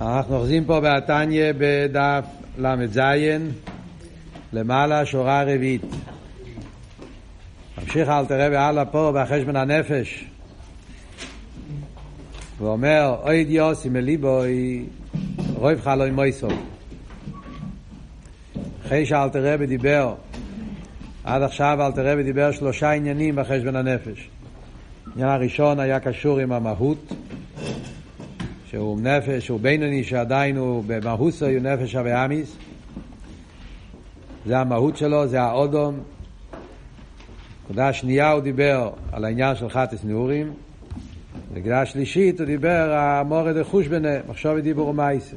אנחנו אוחזים פה בעתניה בדף ל"ז, למעלה שורה רביעית. ממשיך אל תראה והלאה פה בחשבון הנפש. הוא אומר, אוי דיוסי מליבוי, רויב חלוי מויסו. אחרי שאלתר רבי דיבר, עד עכשיו אלתר רבי דיבר שלושה עניינים בחשבון הנפש. העניין הראשון היה קשור עם המהות, שהוא נפש, הוא בינוני שעדיין הוא במהוסו, הוא נפש אביאמיס. זה המהות שלו, זה האודום. נקודה שנייה הוא דיבר על העניין של חטס נעורים. נקודה שלישית הוא דיבר המורד החוש ביניהם, מחשוב דיבור ומייסר.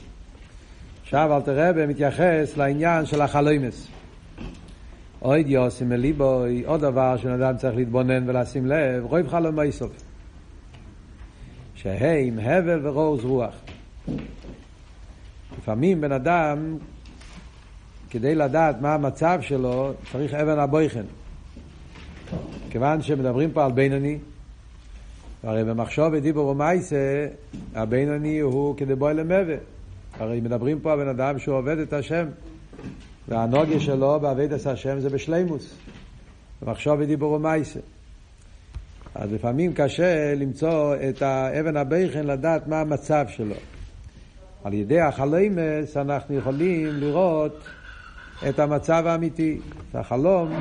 עכשיו אל תראה ומתייחס לעניין של החלומס. אוי דיוסים מליבו, עוד דבר שבן אדם צריך להתבונן ולשים לב, רויב חלום איסוף. שהם הבל ורוז רוח. לפעמים בן אדם, כדי לדעת מה המצב שלו, צריך אבן הבויכן. כיוון שמדברים פה על בינוני, הרי במחשוב ודיבור ומייסה, הבינוני הוא כדבוי למבה. הרי מדברים פה על בן אדם שהוא עובד את השם, והנוגיה שלו בעבד את השם זה בשלימוס. במחשוב ודיבור ומייסה. אז לפעמים קשה למצוא את האבן הבכן לדעת מה המצב שלו. על ידי החלומס אנחנו יכולים לראות את המצב האמיתי. החלום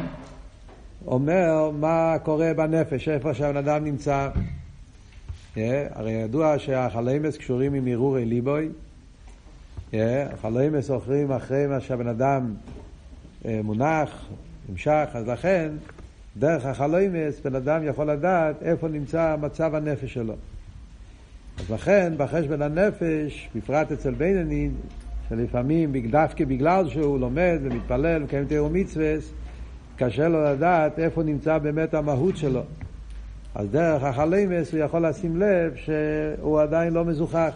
אומר מה קורה בנפש, איפה שהבן אדם נמצא. Yeah, הרי ידוע שהחלומס קשורים עם הרהורי ליבוי. Yeah, החלומס אוכרים אחרי מה שהבן אדם uh, מונח, נמשך, אז לכן דרך החלומס בן אדם יכול לדעת איפה נמצא מצב הנפש שלו. אז לכן בחשבון הנפש, בפרט אצל בינני, שלפעמים דווקא בגלל שהוא לומד ומתפלל ומקיים תיאור מצווה, קשה לו לדעת איפה נמצא באמת המהות שלו. אז דרך החלומס הוא יכול לשים לב שהוא עדיין לא מזוכח.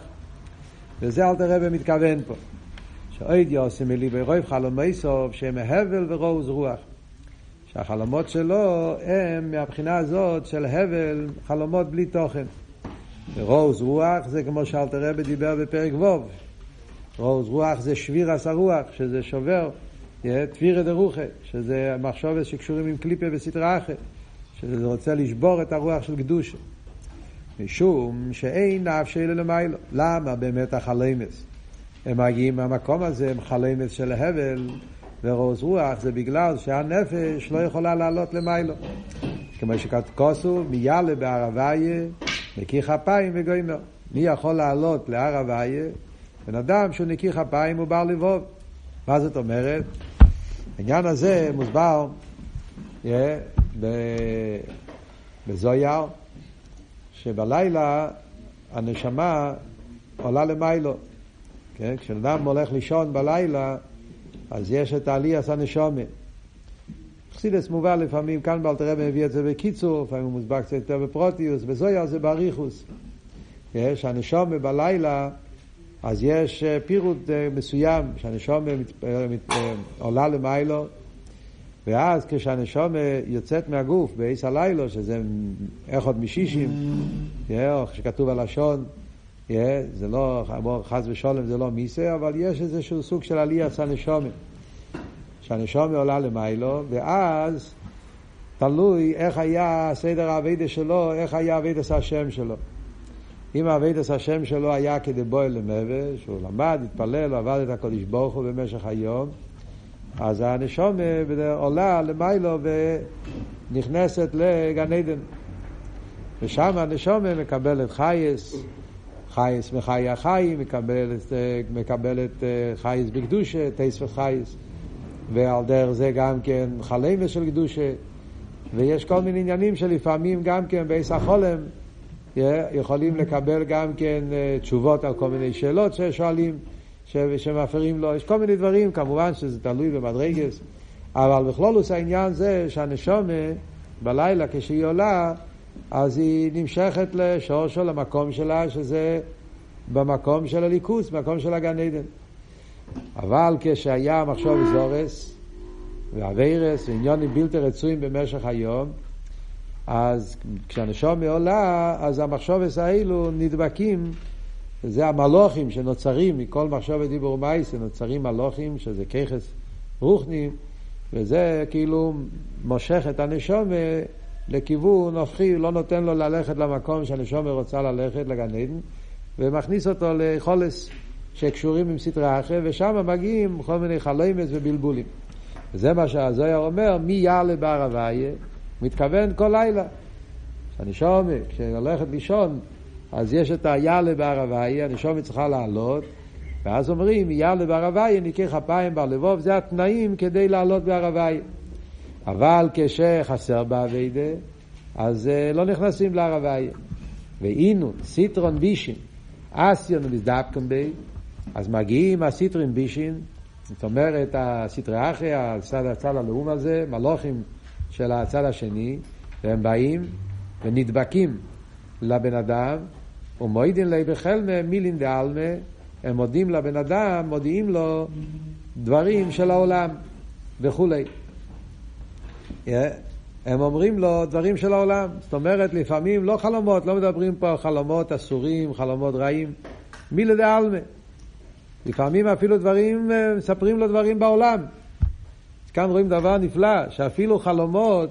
וזה אל תראה ומתכוון פה. שאויד יוסי מליבי רויב חלומי סוף שהם הבל ורוז רוח. שהחלומות שלו הם מהבחינה הזאת של הבל, חלומות בלי תוכן. רוז רוח זה כמו שאלתר רבי דיבר בפרק ווב. רוז רוח זה שביר עשה רוח, שזה שובר, תפירא דרוחה, שזה מחשבת שקשורים עם קליפה וסטרא אחר, שזה רוצה לשבור את הרוח של קדושה. משום שאין נפשי אלא למיילו. למה באמת החלמס? הם מגיעים מהמקום הזה, הם חלמס של הבל, ורוז רוח זה בגלל שהנפש לא יכולה לעלות למיילו. כמו שכתוב, מיאלה בהר הוויה, נקי כפיים וגוימר. מי יכול לעלות להר הוויה? בן אדם שהוא נקי כפיים הוא בר לבוב. מה זאת אומרת? העניין הזה מוסבר yeah, בזויר, שבלילה הנשמה עולה למיילו. כן? כשאדם הולך לישון בלילה, אז יש את העליאס הנשומה. חסידס מובא לפעמים, כאן באלתר רבי מביא את זה בקיצור, לפעמים הוא מוסבר קצת יותר בפרוטיוס, בזויה זה באריכוס. יש הנשומה בלילה, אז יש אה, פירוט אה, מסוים, שהנשומה אה, עולה למיילו, ואז כשהנשומה יוצאת מהגוף בעיס הלילה, שזה אחד משישים, או שכתוב הלשון, זה לא, חס ושולם זה לא מיסה, אבל יש איזשהו סוג של עליית הנשומה. שהנשומה עולה למיילו, ואז תלוי איך היה סדר האביידה שלו, איך היה אביידס השם שלו. אם אביידס השם שלו היה כדבעי למהוי, שהוא למד, התפלל, עבד את הקודש ברוך הוא במשך היום, אז הנשומה עולה למיילו ונכנסת לגן עדן. ושם הנשומה מקבלת חייס, חייס מחיי החיים, מקבלת, מקבלת אה, חייס בקדושה, טייס וחייס, ועל דרך זה גם כן חלמס של קדושה, ויש כל מיני עניינים שלפעמים גם כן בעיס החולם יכולים לקבל גם כן אה, תשובות על כל מיני שאלות ששואלים, שמפרים לו, יש כל מיני דברים, כמובן שזה תלוי במדרגס, אבל בכלולוס העניין זה שהנשומה בלילה כשהיא עולה אז היא נמשכת לשורשו, למקום שלה, שזה במקום של הליכוס, במקום של הגן עדן. אבל כשהיה מחשוב זורס ואביירס ועניונים בלתי רצויים במשך היום, אז כשהנשום עולה, אז המחשובס האלו נדבקים זה המלוכים שנוצרים מכל מחשבת דיבור מייס, נוצרים מלוכים, שזה ככס רוחנים, וזה כאילו מושך את הנשום לכיוון הופכי, לא נותן לו ללכת למקום שהנשום רוצה ללכת, לגן עדן, ומכניס אותו לחולס שקשורים עם סטרי אחר, ושם מגיעים כל מיני חלומס ובלבולים. וזה מה שהזויר אומר, מי יעלה בהר הוויה? מתכוון כל לילה. כשהנשום, כשהולכת לישון, אז יש את היעלה בהר הוויה, הנשום צריכה לעלות, ואז אומרים, יעלה בהר הוויה, ניקי כפיים בלבוב, זה התנאים כדי לעלות בהר הוויה. אבל כשחסר באביידה, אז uh, לא נכנסים להר הוויה. ואינו, סיטרון בישין, אסיון ומזדבקם בי, אז מגיעים הסיטרון בישין, זאת אומרת, הסטרי אחרי, הצד, הצד הלאום הזה, מלוכים של הצד השני, והם באים ונדבקים לבן אדם, ומוידין לי בחלמה מילין דעלמה, הם מודים לבן אדם, מודיעים לו דברים של העולם וכולי. הם אומרים לו דברים של העולם. זאת אומרת, לפעמים לא חלומות, לא מדברים פה על חלומות אסורים, חלומות רעים. מילי דעלמה. לפעמים אפילו דברים, אה, מספרים לו דברים בעולם. כאן רואים דבר נפלא, שאפילו חלומות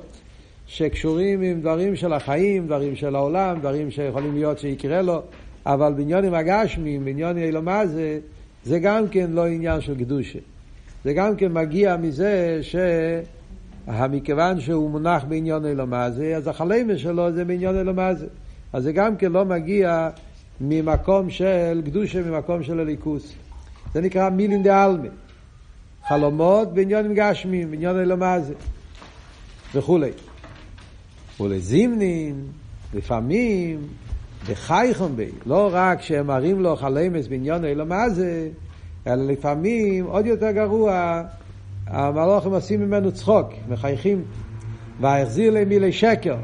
שקשורים עם דברים של החיים, דברים של העולם, דברים שיכולים להיות שיקרה לו, אבל בעניונים הגשמיים, בעניוני אילומה זה, זה גם כן לא עניין של קדושה. זה גם כן מגיע מזה שמכיוון שהוא מונח בעניון אילומה זה, אז החלמה שלו זה בעניון אילומה זה. אז זה גם כן לא מגיע ממקום של קדושה, ממקום של הליכוס. זה נקרא מילין דה עלמה. חלומות בעניונים גשמיים, בעניון אילומה זה. וכולי. ולזימנין, לפעמים, בחייכם בי, לא רק שהם מראים לו חלמס בעניון אלא מה זה, אלא לפעמים, עוד יותר גרוע, המלוכים עושים ממנו צחוק, מחייכים, והחזיר להם מילי שקר.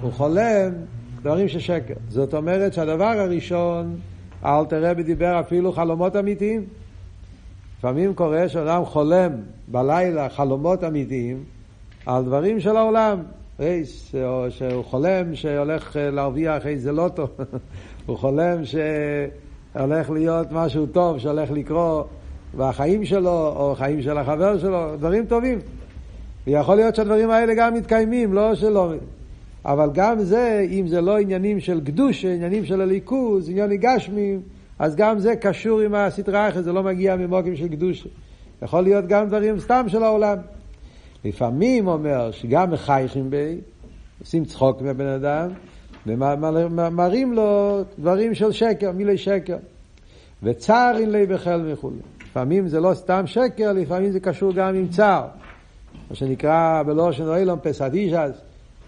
הוא חולם דברים של שקר. זאת אומרת שהדבר הראשון, אל תראה בדיבר אפילו חלומות אמיתיים. לפעמים קורה שאדם חולם בלילה חלומות אמיתיים על דברים של העולם. רייס, או שהוא חולם שהולך להרוויח איזה לוטו, הוא חולם שהולך להיות משהו טוב שהולך לקרות בחיים שלו, או חיים של החבר שלו, דברים טובים. ויכול להיות שהדברים האלה גם מתקיימים, לא שלא. אבל גם זה, אם זה לא עניינים של קדוש, עניינים של הליכוז, עניינים גשמיים, אז גם זה קשור עם הסטרה אחרת, זה לא מגיע ממוקים של קדוש. יכול להיות גם דברים סתם של העולם. לפעמים אומר שגם מחייכים בי, עושים צחוק מהבן אדם, ומראים לו דברים של שקר, מילי שקר. וצערין לי בחל וכולי. לפעמים זה לא סתם שקר, לפעמים זה קשור גם עם צער. מה שנקרא בלושן אילון פסדישס,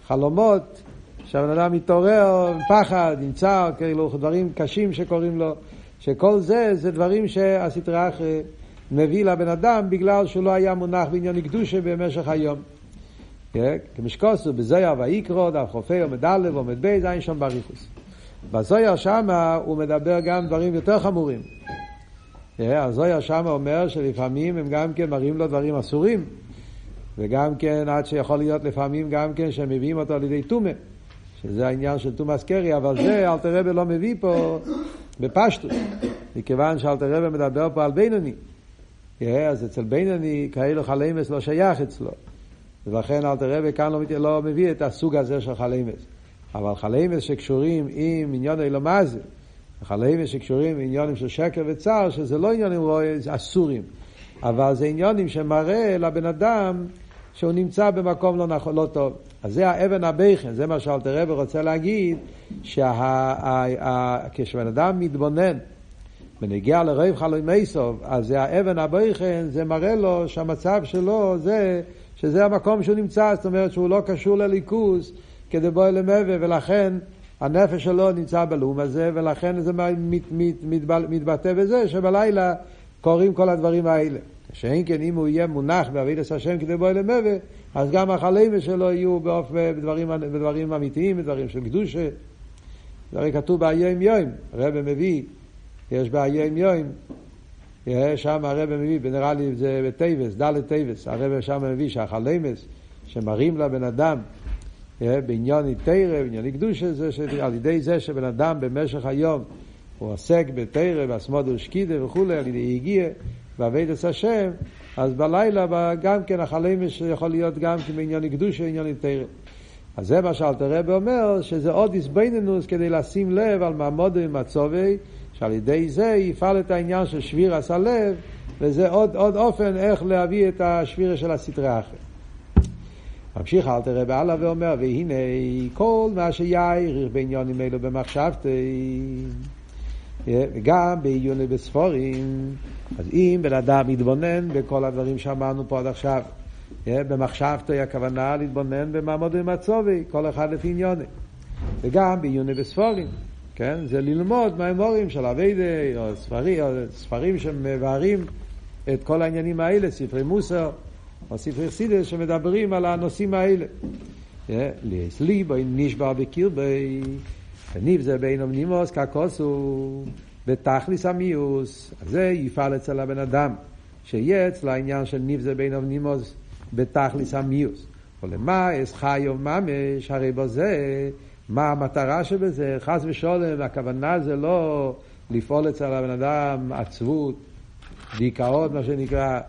חלומות, שהבן אדם מתעורר עם פחד, עם צער, כאילו דברים קשים שקורים לו, שכל זה, זה דברים שהסטרה אחרי מביא לבן אדם בגלל שהוא לא היה מונח בעניין קדושה במשך היום. כמשקוסו בזויר ויקרו, דף חופי עומד א' עומד ב', זה אין שם בריחוס. בזויר שמה הוא מדבר גם דברים יותר חמורים. הזויר שמה אומר שלפעמים הם גם כן מראים לו דברים אסורים, וגם כן עד שיכול להיות לפעמים גם כן שהם מביאים אותו על ידי טומא, שזה העניין של טומאס קרי, אבל זה אלטער רבי לא מביא פה בפשטוס, מכיוון שאלטער רבי מדבר פה על בינוני. אז אצל בינוני כאלו חלימס לא שייך אצלו. ולכן אלטער רבי כאן לא, לא מביא את הסוג הזה של חלימס. אבל חלימס שקשורים עם ענייני עולם הזה, חלימס שקשורים עם עניונים של שקר וצער, שזה לא עניונים אסורים, אבל זה עניונים שמראה לבן אדם שהוא נמצא במקום לא, נכון, לא טוב. אז זה האבן הבכן, זה מה שאלתר רבי רוצה להגיד, שכשבן אדם מתבונן ונגיע לרב חלום איסוב, אז זה האבן הבכן, זה מראה לו שהמצב שלו זה שזה המקום שהוא נמצא, זאת אומרת שהוא לא קשור לליכוז כדבעי למהוי, ולכן הנפש שלו נמצא בעולם הזה, ולכן זה מת, מת, מת, מתבטא בזה שבלילה קורים כל הדברים האלה. שאין כן אם הוא יהיה מונח בעבידת השם כדבעי למהוי, אז גם החלימה שלו יהיו באופ... בדברים, בדברים אמיתיים, בדברים של קדושה. זה הרי כתוב בהיום יום, הרבי מביא, יש בהיום יום, שם הרבי מביא, נראה לי זה בטייבס, ד' טייבס, הרבי שם מביא שהחלמס שמראים לבן אדם בעניין תרא, בעניין קדושה, זה שעל ידי זה שבן אדם במשך היום הוא עוסק בתרא, באסמודו שקידה וכולי, על ידי הגיע, בעבודת השם, אז בלילה גם כן החלמש יכול להיות גם כן בעניין קדושה, עניין תרא. אז זה מה שאלתר רבי אומר, שזה עוד איזבנינוס כדי לשים לב על מעמודו עם הצובי, שעל ידי זה יפעל את העניין של שביר עשה לב, וזה עוד, עוד אופן איך להביא את השבירה של הסטרי אחר. ממשיך אלתר רבי הלאה ואומר, והנה כל מה שיאיר בעניונים אלו במחשבתי, וגם בעיוני בספורים, אז אם בן אדם מתבונן בכל הדברים שאמרנו פה עד עכשיו, במחשבתו הכוונה להתבונן במעמוד ומצובי, כל אחד לפי עניוני. וגם בעיוני בספורים, כן? זה ללמוד מהאמורים של אביידי, או או ספרים שמבארים את כל העניינים האלה, ספרי מוסר, או ספרי חסידס שמדברים על הנושאים האלה. לי בואי נשבע בקרבי, וניב זה בין אומנימוס ככוסו, בתכליס המיוס, זה יפעל אצל הבן אדם, שיהיה אצל העניין של ניב זה בין אומנימוס בתכליס המיוס. ולמה אס חיו ממש, הרי בזה, מה המטרה שבזה? חס ושלום, הכוונה זה לא לפעול אצל הבן אדם עצבות, דיכאון, מה שנקרא,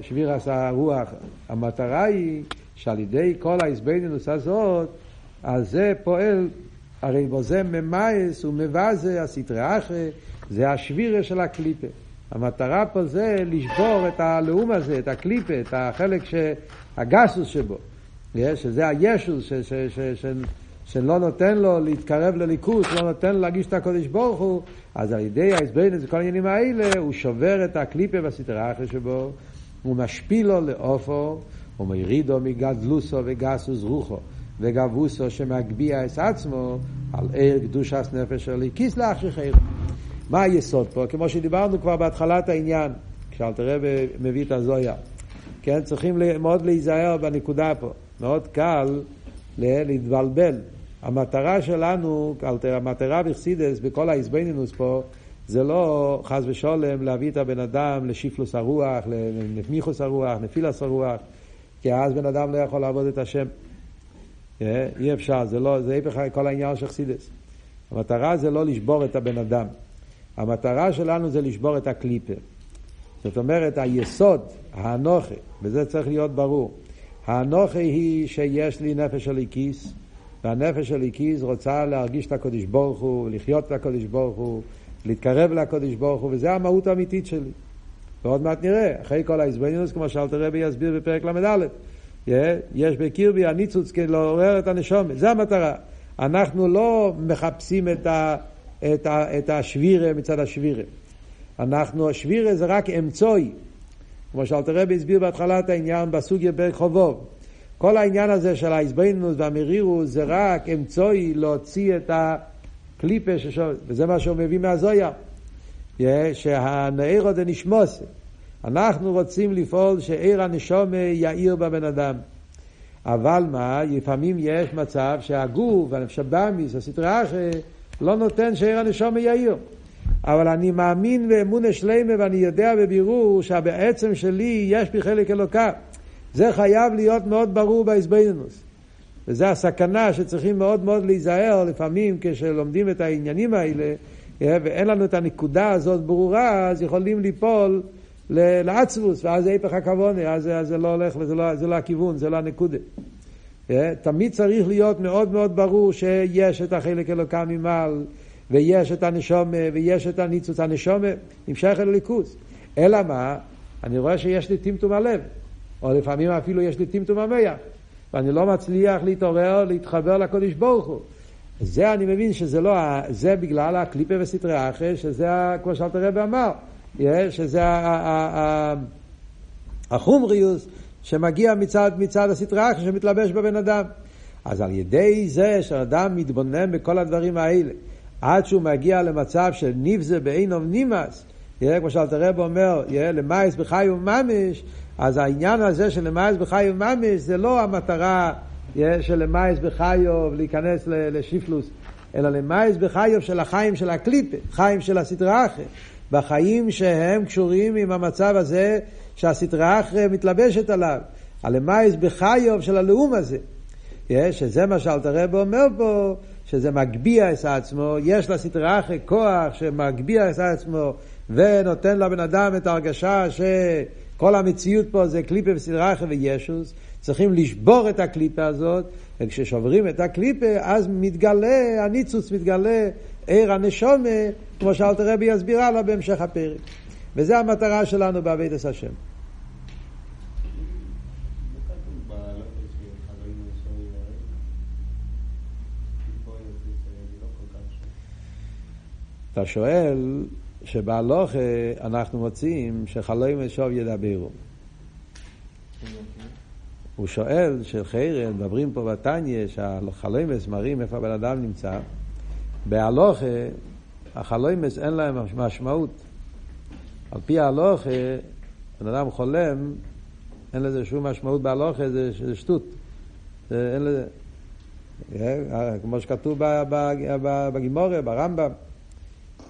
שביר עשה רוח. המטרה היא שעל ידי כל ההסבנינוס הזאת, אז זה פועל, הרי בו זה ממאס ומבזה הסטרי אחרי, זה השבירה של הקליפה. המטרה פה זה לשבור את הלאום הזה, את הקליפה, את החלק, ש... הגסוס שבו, שזה הישוס, ש... ש... ש... ש... שלא נותן לו להתקרב לליכוס, לא נותן לו להגיש את הקודש ברוך הוא, אז על ידי ההסברינס וכל העניינים האלה, הוא שובר את הקליפה בסטרה אחרי שבו, הוא משפיל לו לאופו, הוא מרידו מגדלוסו וגסוס רוחו, וגבוסו שמגביה את עצמו על עיר קדושת נפש של כיס לאחשיכם. מה היסוד פה? כמו שדיברנו כבר בהתחלת העניין, כשאלתר רבי מביא את הזויה. כן, צריכים מאוד להיזהר בנקודה פה. מאוד קל להתבלבל. המטרה שלנו, המטרה בחסידס, בכל ההזבנינוס פה, זה לא חס ושלום להביא את הבן אדם לשיפלוס הרוח, לנפיחוס הרוח, נפילס הרוח, כי אז בן אדם לא יכול לעבוד את השם. אה, אי אפשר, זה לא, זה היפך כל העניין של חסידס. המטרה זה לא לשבור את הבן אדם. המטרה שלנו זה לשבור את הקליפר. זאת אומרת, היסוד, האנוכה, וזה צריך להיות ברור. האנוכה היא שיש לי נפש הליקיס, והנפש הליקיס רוצה להרגיש את הקודש ברוך הוא, לחיות את הקודש ברוך הוא, להתקרב לקודש ברוך הוא, וזה המהות האמיתית שלי. ועוד מעט נראה, אחרי כל ההזבנינוס, כמו שאלתר רבי יסביר בפרק ל"א, יש בקירבי הניצוץ כדי לעורר את הנשומת, זה המטרה. אנחנו לא מחפשים את, ה, את, ה, את השבירה מצד השבירה. אנחנו, השבירה זה רק אמצוי, כמו שאלתר רבי הסביר בהתחלת העניין בסוגיה ברחובוב. כל העניין הזה של ההזבנינוס והמרירוס זה רק אמצוי להוציא את הקליפה, ששוב, וזה מה שהוא מביא מהזויה, שהנעירו זה נשמוס. אנחנו רוצים לפעול שעיר הנשומה יאיר בבן אדם. אבל מה, לפעמים יש מצב שהגוף, הנפש הבאמיס, הסטרה אחרי, לא נותן שעיר הנשומה יאיר. אבל אני מאמין באמונה שלמה ואני יודע בבירור שהבעצם שלי יש בי חלק אלוקה. זה חייב להיות מאוד ברור בהסבנינוס. וזו הסכנה שצריכים מאוד מאוד להיזהר לפעמים כשלומדים את העניינים האלה אה, ואין לנו את הנקודה הזאת ברורה, אז יכולים ליפול לעצבוס, ואז זה היפך אז, זה לא הולך, וזה לא, זה לא הכיוון, זה לא הנקודה. אה, תמיד צריך להיות מאוד מאוד ברור שיש את החלק אלוקה ממעל, ויש את הנשומה, ויש את הניצוץ. הנשומה נמשך אל הליכוס. אלא מה? אני רואה שיש לי טמטום הלב, או לפעמים אפילו יש לי טמטום המח, ואני לא מצליח להתעורר, להתחבר לקודש ברוך הוא. זה אני מבין שזה לא, זה בגלל הקליפה וסטרי אחרי, שזה כמו שאלת הרב אמר, שזה החומריוס שמגיע מצד, מצד הסטרא אחרא שמתלבש בבן אדם. אז על ידי זה שאדם מתבונן בכל הדברים האלה, עד שהוא מגיע למצב של נבזה בעיניו נמאס, כמו שאלטער רבי אומר, למאוס בחייו ממש, אז העניין הזה של למאוס בחייו ממש זה לא המטרה של למאייס בחיוב להיכנס לשיפלוס, אלא למאייס בחיוב של החיים של הקליפה, חיים של הסטרא אחרא. בחיים שהם קשורים עם המצב הזה שהסדרה אחרת מתלבשת עליו. הלמאייס בחיוב של הלאום הזה. שזה מה שאלתר רב אומר פה, שזה מגביה את עצמו, יש לסטרה אחרי כוח שמגביה את עצמו ונותן לבן אדם את ההרגשה שכל המציאות פה זה קליפה אחרי וישוס, צריכים לשבור את הקליפה הזאת, וכששוברים את הקליפה אז מתגלה, הניצוץ מתגלה, עיר הנשומה, כמו שאלתר רבי יסביר הלאה בהמשך הפרק. וזו המטרה שלנו בעבידת השם. אתה שואל שבהלוכה אנחנו מוצאים שחלום ושוב ידברו. הוא שואל שחיירן, מדברים פה בתניא, שהחלומס מראים איפה הבן אדם נמצא. בהלוכה, החלומס אין להם משמעות. על פי ההלוכה, בן אדם חולם, אין לזה שום משמעות בהלוכה, זה, זה שטות. זה, אין לזה... אה, כמו שכתוב בגימוריה, ברמב"ם.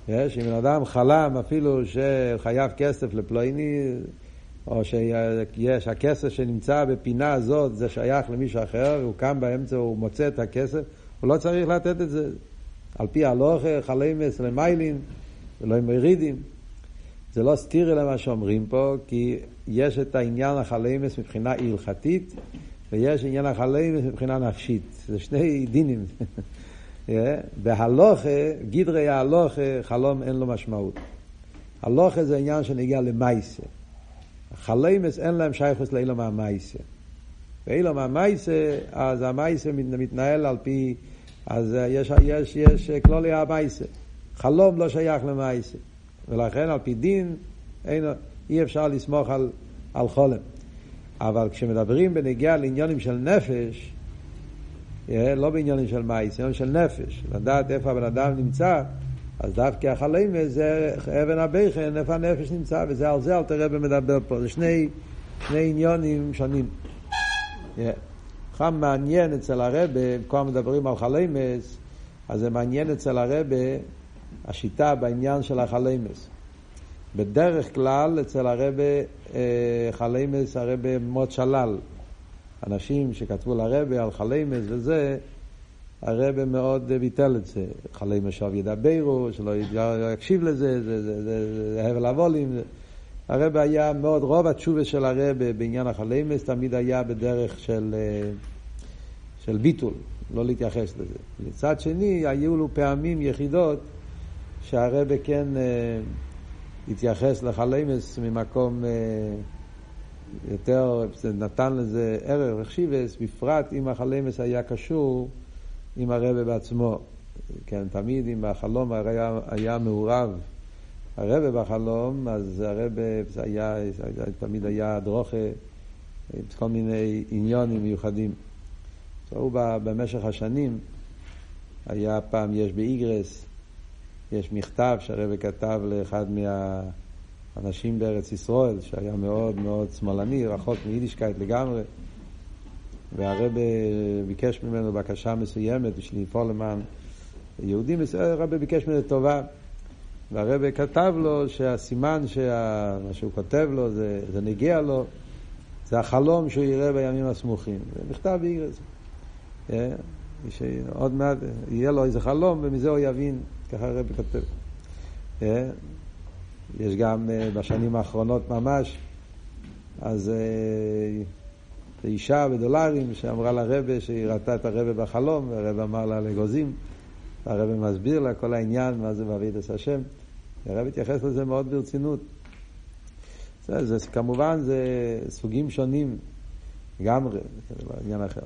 שאם בן אדם חלם אפילו שחייב כסף לפלויני, או שיש הכסף שנמצא בפינה הזאת, זה שייך למישהו אחר, הוא קם באמצע, הוא מוצא את הכסף, הוא לא צריך לתת את זה. על פי הלוכה, חלימס למיילין, ולא עם מרידים. זה לא סתירה למה שאומרים פה, כי יש את העניין החלימס מבחינה הלכתית, ויש עניין החלימס מבחינה נפשית. זה שני דינים. בהלוכה, גדרי ההלוכה, חלום אין לו משמעות. הלוכה זה עניין שנגיע למייסה. החלימס אין להם שייכוס לאילום המייסה. ואילום המייסה, אז המייסה מתנהל על פי, אז יש, יש, יש כלולי המייסה. חלום לא שייך למייסה. ולכן על פי דין אין, אי אפשר לסמוך על, על חולם. אבל כשמדברים בנגיעה לעניונים של נפש, לא בעניונים של מייס, עניונים של נפש, לדעת איפה הבן אדם נמצא, אז דווקא החלימה זה אבן הבכן, איפה הנפש נמצא, וזה על זה אל תראה במדבר פה, זה שני, שני עניונים שונים. חם מעניין אצל הרבה, כל מדברים על חלימס, אז זה מעניין אצל הרבה השיטה בעניין של החלימס. בדרך כלל אצל הרבה אה, חלימס הרבה מאוד שלל. אנשים שכתבו לרבה על חלימס וזה, הרבה מאוד ביטל את זה. חלימס שוב ידברו, שלא יקשיב לזה, זה, זה, זה, זה הבל אבולים. הרבה היה מאוד, רוב התשובה של הרבה בעניין החלימס תמיד היה בדרך של, אה, של ביטול, לא להתייחס לזה. מצד שני, היו לו פעמים יחידות שהרבה כן אה, התייחס לחלימס ממקום... אה, יותר, נתן לזה ערך וחשיבס, בפרט אם החלמס היה קשור עם הרבה בעצמו. כן, תמיד אם החלום היה, היה מעורב הרבה בחלום, אז הרבה היה, תמיד היה דרוכה, כל מיני עניונים מיוחדים. ראו במשך השנים, היה פעם, יש באיגרס, יש מכתב שהרבה כתב לאחד מה... אנשים בארץ ישראל, שהיה מאוד מאוד שמאלני, רחוק מיידישקייט לגמרי, והרב ביקש ממנו בקשה מסוימת בשביל לפעול למען יהודים, הרב ביקש ממנו טובה, והרב כתב לו שהסימן, שה... מה שהוא כותב לו, זה, זה נגיע לו, זה החלום שהוא יראה בימים הסמוכים. זה מכתב באיגרס. אה, שעוד מעט יהיה לו איזה חלום, ומזה הוא יבין, ככה הרב כותב. יש גם אה, בשנים האחרונות ממש, אז אה, אישה בדולרים שאמרה לרבה שהיא ראתה את הרבה בחלום, והרבה אמר לה לגוזים, והרבה מסביר לה כל העניין, מה זה מעביד את השם. והרבה התייחס לזה מאוד ברצינות. זה, זה, כמובן זה סוגים שונים לגמרי, זה עניין אחר.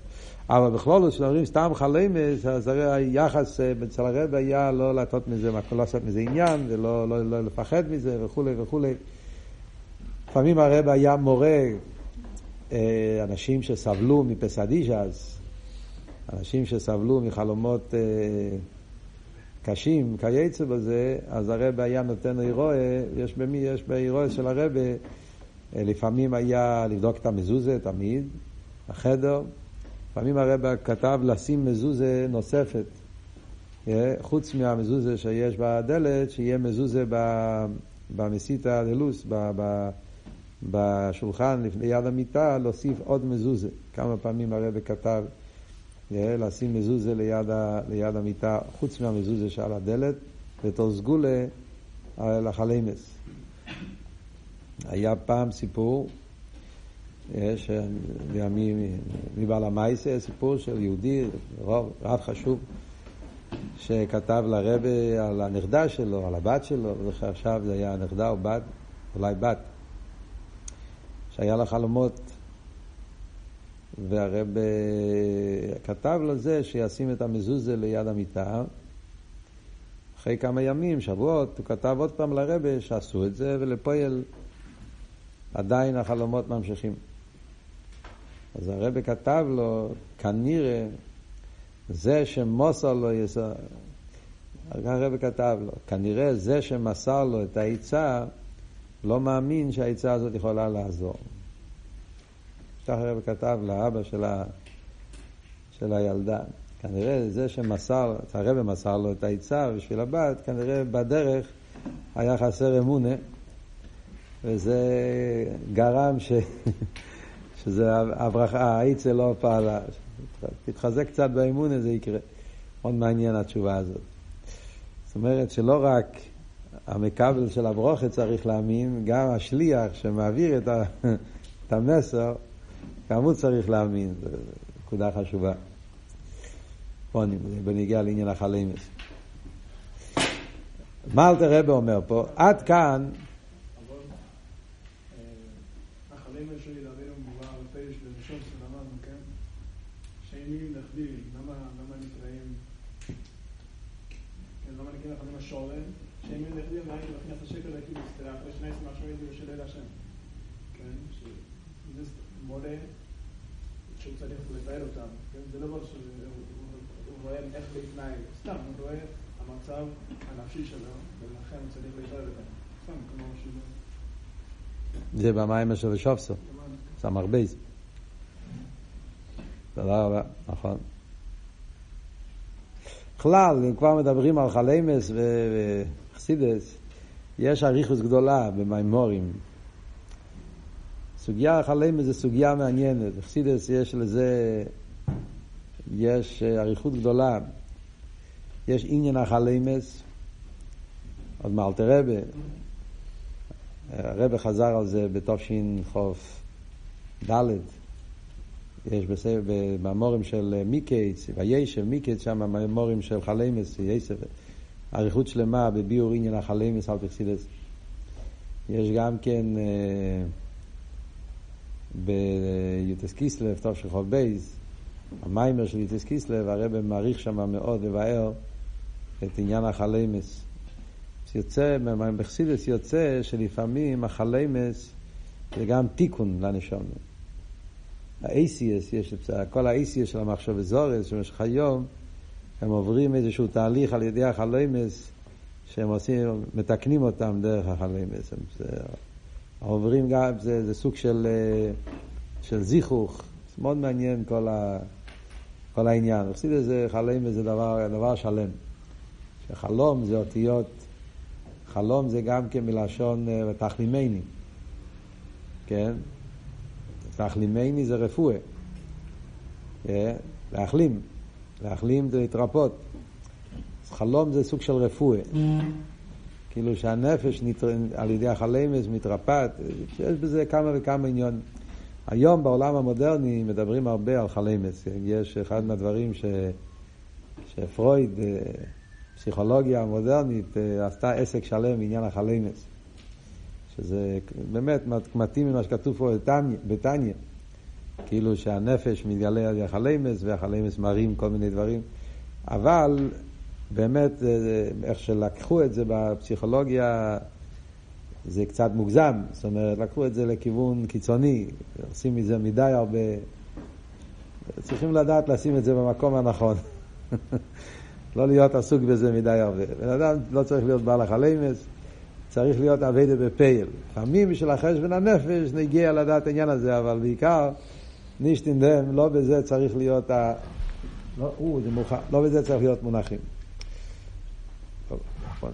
אבל בכלול, כשאומרים סתם חלמס, אז הרי היחס אה, אצל הרב היה לא לעשות מזה, לא מזה עניין, ולא לא, לא לפחד מזה וכולי וכולי. לפעמים הרב היה מורה אה, אנשים שסבלו מפסדיז'ס, אנשים שסבלו מחלומות אה, קשים, כייצא בזה, אז הרב היה נותן אירועה, יש במי, יש באירועה של הרב, לפעמים היה לבדוק את המזוזה תמיד, החדר, לפעמים הרב כתב לשים מזוזה נוספת, אה, חוץ מהמזוזה שיש בדלת, שיהיה מזוזה במסיתא דלוס, בשולחן ליד המיטה, להוסיף עוד מזוזה. כמה פעמים הרב כתב לשים מזוזה ליד, ליד המיטה, חוץ מהמזוזה שעל הדלת, בתור סגולה לחלימס. היה פעם סיפור, יש מבעל המייסה, סיפור של יהודי, רב, רב חשוב, שכתב לרבה על הנכדה שלו, על הבת שלו, לא זוכר עכשיו זה היה נכדה או בת, אולי בת, שהיה לה חלומות והרב כתב לו זה שישים את המזוזה ליד המיטה. אחרי כמה ימים, שבועות, הוא כתב עוד פעם לרבה שעשו את זה, ולפועל עדיין החלומות ממשיכים. אז הרבה כתב לו, כנראה, זה שמוסר לו יסר, הרבה כתב לו, כנראה זה שמסר לו את העצה, לא מאמין שהעצה הזאת יכולה לעזור. כך הרב כתב לאבא של, ה... של הילדה. כנראה זה שמסר, הרב מסר לו את העצה בשביל הבת, כנראה בדרך היה חסר אמונה, וזה גרם ש... שזה הברכה, העצה לא פעלה. תתחזק קצת באמונה, זה יקרה. מאוד מעניין התשובה הזאת. זאת אומרת שלא רק המקבל של הברוכה צריך להאמין, גם השליח שמעביר את, ה... את המסר, גם הוא צריך להאמין, זו נקודה חשובה. פה בניגיע לעניין החלימס. מה אלתר רבי אומר פה? עד כאן... שורן, שהם נכדים, מה אם נכנס השקל לכאילו סתירה, אחרי שני עשרה משהו של אל השם. כן, שזה מורה שהוא צריך לבאר אותם, כן? זה לא אומר שהוא רואה איך להתנהג, סתם, הוא רואה המצב הנפשי שלו, ולכן הוא צריך לבאר אותם. סתם, כמו שזה... זה במים של שופסו, סמר בייס. תודה רבה, נכון. בכלל, אם כבר מדברים על חלמס וחסידס, יש אריכוס גדולה במימורים. סוגיה החלמס זה סוגיה מעניינת. חסידס יש לזה, יש אריכות גדולה. יש עניין החלמס, עוד מאלתר רבה, הרבה חזר על זה בתשכ"ד. יש בממורים של מיקייץ, וישב מיקייץ שם, בממורים של חלמס, יסף, אריכות שלמה בביאור עניין החלמס על פרסידס. יש גם כן אה, ביוטס קיסלב, טוב של חוב בייז, המיימר של יוטס קיסלב, הרב מעריך שם מאוד לבאר את עניין החלמס. יוצא, בחסידס יוצא שלפעמים החלמס זה גם תיקון לנשום. ה-ACS, יש כל ה-ACS של המחשב וזורס, שבמשך היום הם עוברים איזשהו תהליך על ידי החלומס, שהם עושים, מתקנים אותם דרך החלומס. זה, עוברים גם, זה, זה סוג של, אה, של זיכוך, זה מאוד מעניין כל, ה, כל העניין. חסיד זה חלומס זה דבר, דבר שלם. שחלום זה אותיות, חלום זה גם כן מלשון אה, תחלימני, כן? תחלימני זה רפואה. אה, להחלים. להחלים זה להתרפות. חלום זה סוג של רפואה. כאילו שהנפש. על ידי החלמס מתרפאת, יש בזה כמה וכמה עניון. היום בעולם המודרני מדברים הרבה על חלמס. יש אחד מהדברים ש... שפרויד, אה, פסיכולוגיה המודרנית, אה, עשתה עסק שלם בעניין החלמס. שזה באמת מתאים ממה שכתוב פה בתניא, כאילו שהנפש מתגלה על ידי החלמס והחלמס מראים כל מיני דברים, אבל באמת איך שלקחו את זה בפסיכולוגיה זה קצת מוגזם, זאת אומרת לקחו את זה לכיוון קיצוני, עושים מזה מדי הרבה, צריכים לדעת לשים את זה במקום הנכון. לא להיות עסוק בזה מדי הרבה. בן אדם לא צריך להיות בעל החלמס, צריך להיות אביידה בפייל. לפעמים בשביל החשבון הנפש נגיע לדעת העניין הזה, אבל בעיקר נישטינדם, לא בזה צריך להיות ה... לא, או, זה מוכר, לא בזה צריך להיות מונחים. טוב, נכון.